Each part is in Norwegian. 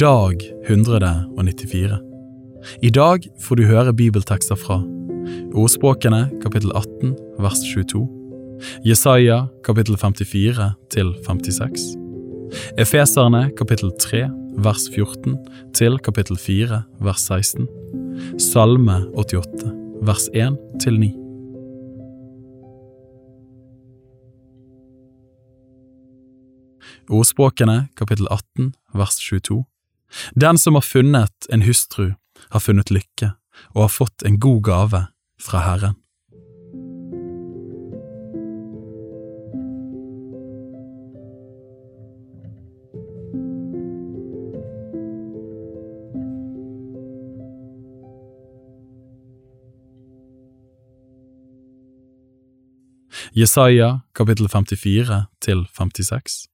Dag 194 I dag får du høre bibeltekster fra Ordspråkene kapittel 18 vers 22 Jesaja kapittel 54 til 56 Efeserne kapittel 3 vers 14 til kapittel 4 vers 16 Salme 88 vers 1 til 9 Ordspråkene kapittel 18 vers 22 Den som har funnet en hustru, har funnet lykke og har fått en god gave fra Herren. Jesaja kapittel 54 til 56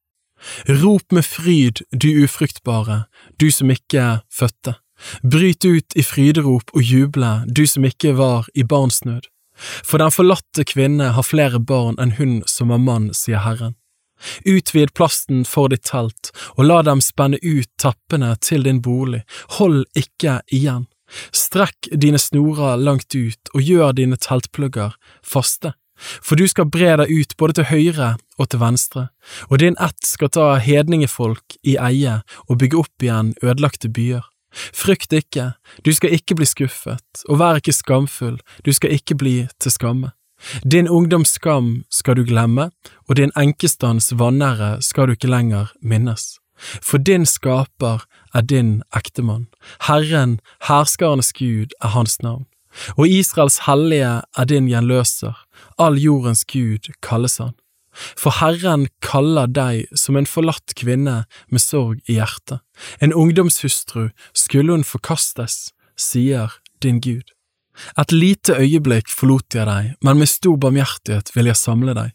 Rop med fryd, du ufruktbare, du som ikke fødte. Bryt ut i fryderop og juble, du som ikke var i barnsnød. For den forlatte kvinne har flere barn enn hun som er mann, sier Herren. Utvid plasten for ditt telt, og la dem spenne ut tappene til din bolig, hold ikke igjen. Strekk dine snorer langt ut og gjør dine teltplugger faste. For du skal bre deg ut både til høyre og til venstre, og din ett skal ta hedningefolk i eie og bygge opp igjen ødelagte byer. Frykt ikke, du skal ikke bli skuffet, og vær ikke skamfull, du skal ikke bli til skamme. Din ungdoms skam skal du glemme, og din enkestands vanære skal du ikke lenger minnes. For din skaper er din ektemann, Herren, herskarenes Gud, er hans navn. Og Israels hellige er din gjenløser, all jordens Gud kalles han. For Herren kaller deg som en forlatt kvinne med sorg i hjertet. En ungdomshustru skulle hun forkastes, sier din Gud. Et lite øyeblikk forlot jeg deg, men med stor barmhjertighet vil jeg samle deg.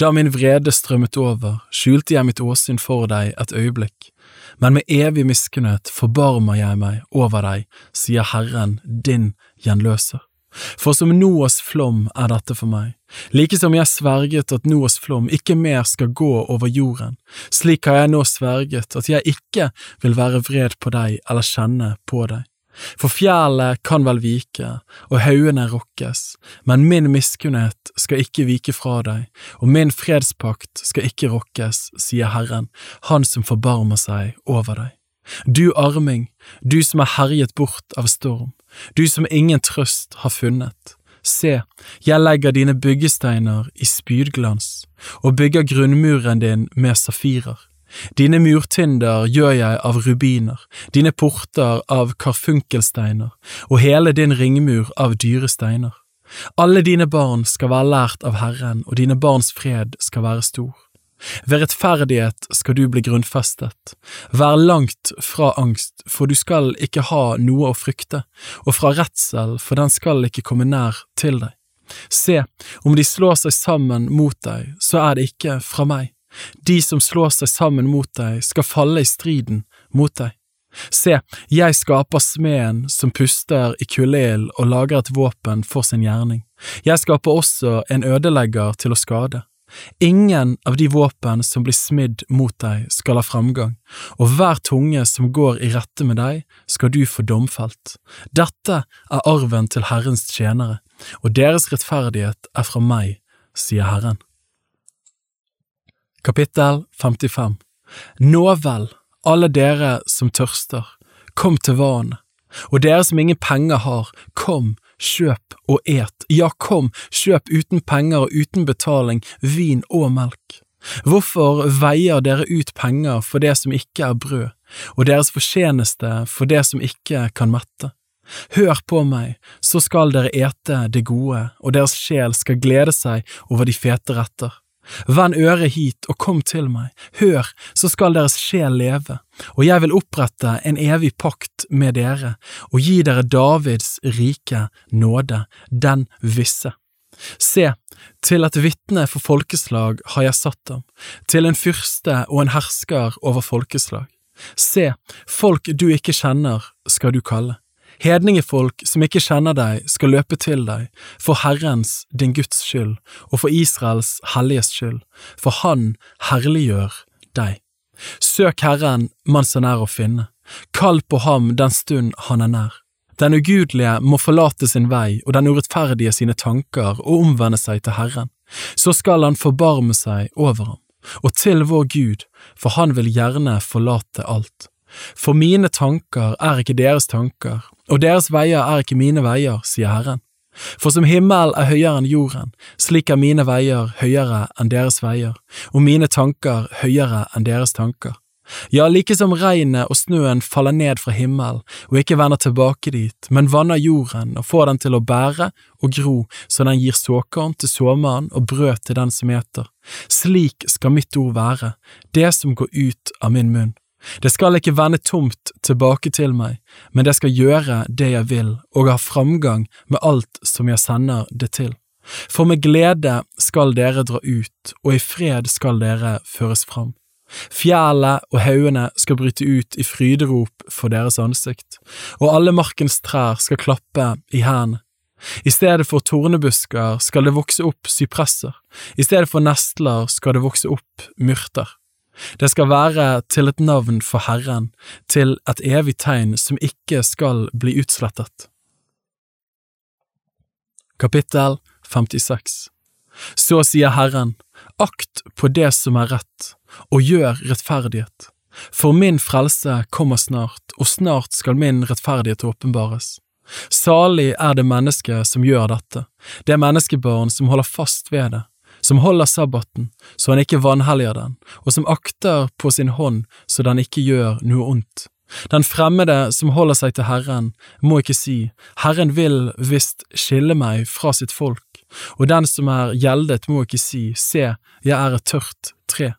Da min vrede strømmet over, skjulte jeg mitt åsyn for deg et øyeblikk, men med evig miskunnhet forbarmer jeg meg over deg, sier Herren, din gjenløser. For som Noas flom er dette for meg, like som jeg sverget at Noas flom ikke mer skal gå over jorden, slik har jeg nå sverget at jeg ikke vil være vred på deg eller kjenne på deg. For fjellet kan vel vike, og haugene rokkes, men min miskunnhet skal ikke vike fra deg, og min fredspakt skal ikke rokkes, sier Herren, Han som forbarmer seg over deg. Du arming, du som er herjet bort av storm, du som ingen trøst har funnet. Se, jeg legger dine byggesteiner i spydglans og bygger grunnmuren din med safirer. Dine murtinder gjør jeg av rubiner, dine porter av karfunkelsteiner, og hele din ringmur av dyre steiner. Alle dine barn skal være lært av Herren, og dine barns fred skal være stor. Ved rettferdighet skal du bli grunnfestet. Vær langt fra angst, for du skal ikke ha noe å frykte, og fra redsel, for den skal ikke komme nær til deg. Se, om de slår seg sammen mot deg, så er det ikke fra meg. De som slår seg sammen mot deg, skal falle i striden mot deg. Se, jeg skaper smeden som puster i kuldeild og lager et våpen for sin gjerning. Jeg skaper også en ødelegger til å skade. Ingen av de våpen som blir smidd mot deg skal ha framgang, og hver tunge som går i rette med deg skal du få domfelt. Dette er arven til Herrens tjenere, og deres rettferdighet er fra meg, sier Herren. Kapittel 55 Nå vel, alle dere som tørster, kom til vannet, og dere som ingen penger har, kom, kjøp og et, ja, kom, kjøp uten penger og uten betaling vin og melk. Hvorfor veier dere ut penger for det som ikke er brød, og deres fortjeneste for det som ikke kan mette? Hør på meg, så skal dere ete det gode, og deres sjel skal glede seg over de fete retter. Vend øret hit og kom til meg, hør, så skal deres sjel leve, og jeg vil opprette en evig pakt med dere og gi dere Davids rike nåde, den visse. Se, til et vitne for folkeslag har jeg satt ham, til en fyrste og en hersker over folkeslag. Se, folk du ikke kjenner skal du kalle. Hedningefolk som ikke kjenner deg, skal løpe til deg, for Herrens, din Guds skyld, og for Israels helliges skyld, for Han herliggjør deg. Søk Herren mens han er å finne, kall på ham den stund han er nær. Den ugudelige må forlate sin vei og den urettferdige sine tanker og omvende seg til Herren. Så skal han forbarme seg over ham, og til vår Gud, for han vil gjerne forlate alt. For mine tanker er ikke deres tanker, og deres veier er ikke mine veier, sier Herren. For som himmelen er høyere enn jorden, slik er mine veier høyere enn deres veier, og mine tanker høyere enn deres tanker. Ja, like som regnet og snøen faller ned fra himmelen og ikke vender tilbake dit, men vanner jorden og får den til å bære og gro så den gir såkorn til såmannen og brød til den som eter. Slik skal mitt ord være, det som går ut av min munn. Det skal ikke vende tomt tilbake til meg, men det skal gjøre det jeg vil og ha framgang med alt som jeg sender det til. For med glede skal dere dra ut, og i fred skal dere føres fram. Fjellet og haugene skal bryte ut i fryderop for deres ansikt, og alle markens trær skal klappe i hendene. I stedet for tornebusker skal det vokse opp sypresser, i stedet for nestler skal det vokse opp myrter. Det skal være til et navn for Herren, til et evig tegn som ikke skal bli utslettet. Kapittel 56 Så sier Herren, akt på det som er rett, og gjør rettferdighet. For min frelse kommer snart, og snart skal min rettferdighet åpenbares. Salig er det mennesket som gjør dette, det menneskebarn som holder fast ved det, som holder sabbaten så han ikke vanhelliger den, og som akter på sin hånd så den ikke gjør noe ondt. Den fremmede som holder seg til Herren, må ikke si, Herren vil visst skille meg fra sitt folk, og den som er gjeldet må ikke si, se, jeg er et tørt tre.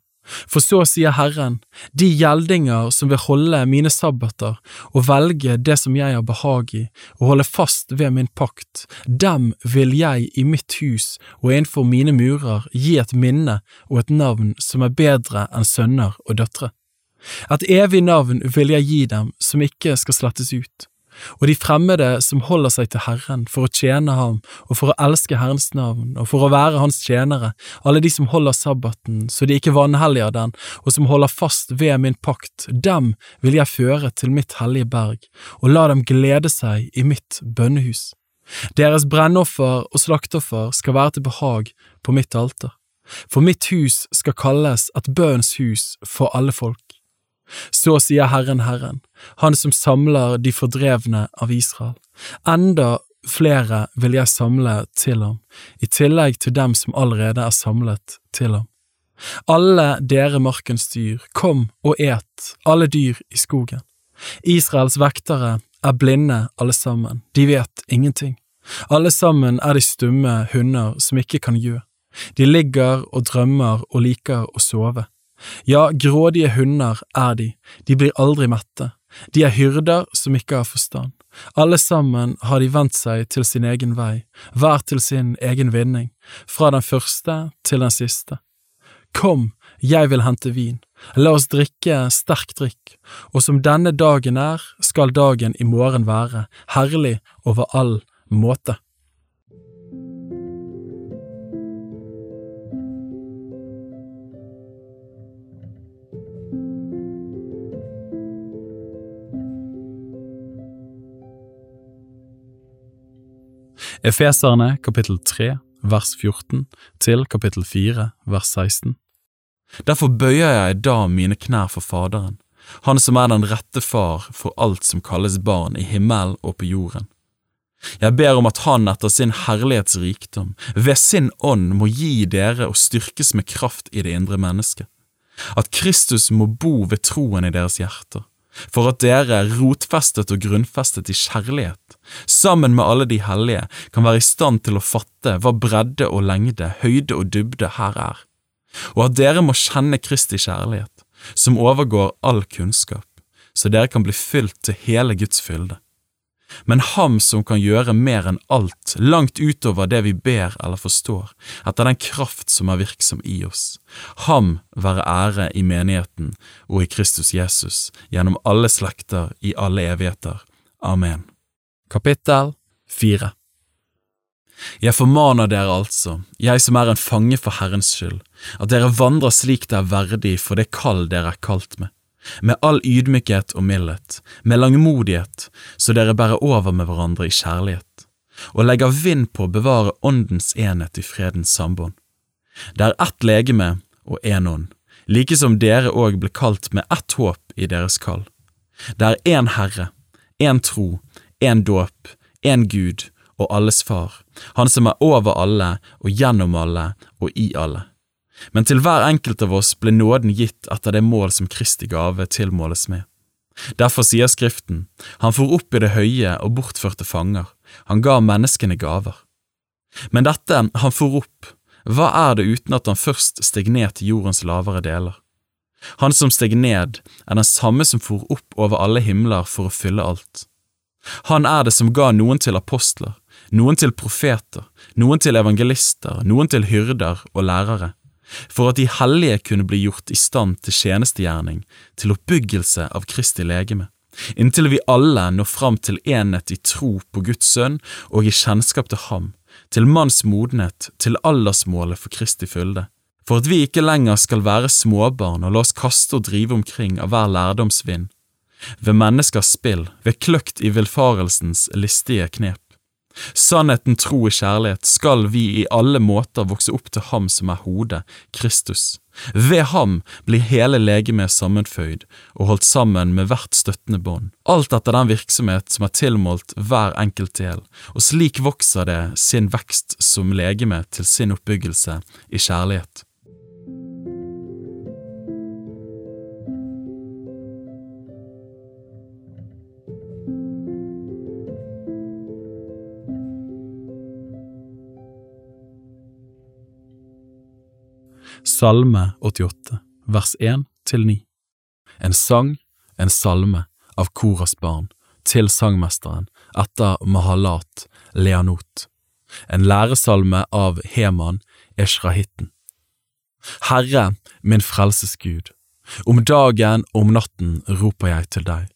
For så sier Herren, de gjeldinger som vil holde mine sabbater og velge det som jeg har behag i, og holde fast ved min pakt, dem vil jeg i mitt hus og innenfor mine murer gi et minne og et navn som er bedre enn sønner og døtre. Et evig navn vil jeg gi dem som ikke skal slettes ut og de fremmede som holder seg til Herren for å tjene ham og for å elske Herrens navn og for å være Hans tjenere, alle de som holder sabbaten så de ikke vanhelliger den og som holder fast ved min pakt, dem vil jeg føre til mitt hellige berg og la dem glede seg i mitt bønnehus. Deres brennoffer og slakteoffer skal være til behag på mitt alter, for mitt hus skal kalles et bønns hus for alle folk. Så sier Herren Herren, Han som samler de fordrevne av Israel. Enda flere vil jeg samle til ham, i tillegg til dem som allerede er samlet til ham. Alle dere markens dyr, kom og et, alle dyr i skogen. Israels vektere er blinde alle sammen, de vet ingenting. Alle sammen er de stumme hunder som ikke kan gjø. De ligger og drømmer og liker å sove. Ja, grådige hunder er de, de blir aldri mette, de er hyrder som ikke har forstand. Alle sammen har de vendt seg til sin egen vei, hver til sin egen vinning, fra den første til den siste. Kom, jeg vil hente vin, la oss drikke sterk drikk, og som denne dagen er, skal dagen i morgen være, herlig over all måte. Efeserne kapittel 3 vers 14 til kapittel 4 vers 16. Derfor bøyer jeg da mine knær for Faderen, Han som er den rette far for alt som kalles barn i himmelen og på jorden. Jeg ber om at Han etter sin herlighetsrikdom ved sin ånd må gi dere og styrkes med kraft i det indre mennesket, at Kristus må bo ved troen i deres hjerter for at dere, rotfestet og grunnfestet i kjærlighet, sammen med alle de hellige, kan være i stand til å fatte hva bredde og lengde, høyde og dybde her er, og at dere må kjenne Kristi kjærlighet, som overgår all kunnskap, så dere kan bli fylt til hele Guds fylde men Ham som kan gjøre mer enn alt, langt utover det vi ber eller forstår, etter den kraft som er virksom i oss. Ham være ære i menigheten og i Kristus Jesus, gjennom alle slekter i alle evigheter. Amen. Kapittel 4 Jeg formaner dere altså, jeg som er en fange for Herrens skyld, at dere vandrer slik det er verdig for det kall dere er kalt med med all ydmykhet og mildhet, med langmodighet, så dere bærer over med hverandre i kjærlighet, og legger vind på å bevare åndens enhet i fredens sambånd. Det er ett legeme og én ånd, like som dere òg ble kalt med ett håp i deres kall. Det er én Herre, én tro, én dåp, én Gud og alles Far, Han som er over alle og gjennom alle og i alle. Men til hver enkelt av oss ble nåden gitt etter det mål som Kristi gave tilmåles med. Derfor sier Skriften, Han for opp i det høye og bortførte fanger, han ga menneskene gaver. Men dette han for opp, hva er det uten at han først steg ned til jordens lavere deler? Han som steg ned, er den samme som for opp over alle himler for å fylle alt. Han er det som ga noen til apostler, noen til profeter, noen til evangelister, noen til hyrder og lærere, for at de hellige kunne bli gjort i stand til tjenestegjerning, til oppbyggelse av Kristi legeme, inntil vi alle når fram til enhet i tro på Guds sønn og i kjennskap til ham, til manns modenhet, til aldersmålet for Kristi fylde, for at vi ikke lenger skal være småbarn og la oss kaste og drive omkring av hver lærdomsvind, ved menneskers spill, ved kløkt i villfarelsens listige knep. Sannheten, tro og kjærlighet skal vi i alle måter vokse opp til Ham som er hodet, Kristus. Ved ham blir hele legemet sammenføyd og holdt sammen med hvert støttende bånd, alt etter den virksomhet som er tilmålt hver enkelt del, og slik vokser det sin vekst som legeme til sin oppbyggelse i kjærlighet. Salme 88, vers 1 til 9 En sang, en salme av Koras barn, til sangmesteren etter Mahalat Leanot. En læresalme av Heman Eshrahitten. Herre, min frelsesgud, om dagen og om natten roper jeg til deg.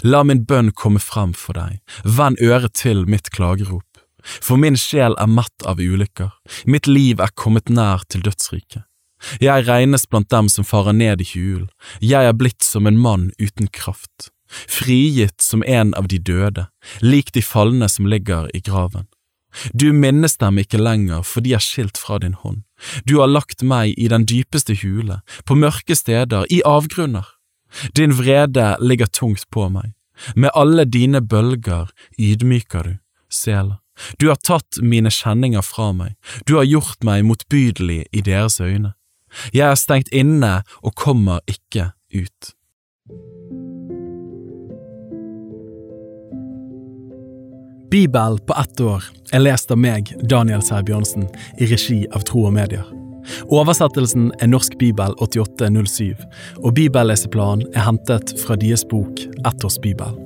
La min bønn komme frem for deg, vend øret til mitt klagerop. For min sjel er mett av ulykker, mitt liv er kommet nær til dødsriket. Jeg regnes blant dem som farer ned i hulen, jeg er blitt som en mann uten kraft, frigitt som en av de døde, lik de falne som ligger i graven. Du minnes dem ikke lenger, for de er skilt fra din hånd. Du har lagt meg i den dypeste hule, på mørke steder, i avgrunner. Din vrede ligger tungt på meg. Med alle dine bølger ydmyker du, Sela. Du har tatt mine kjenninger fra meg, du har gjort meg motbydelig i deres øyne. Jeg er stengt inne og kommer ikke ut. Bibel på ett år er lest av meg, Daniel Sæbjørnsen, i regi av Tro og Medier. Oversettelsen er Norsk bibel 8807, og bibelleseplanen er hentet fra deres bok Ett års bibel.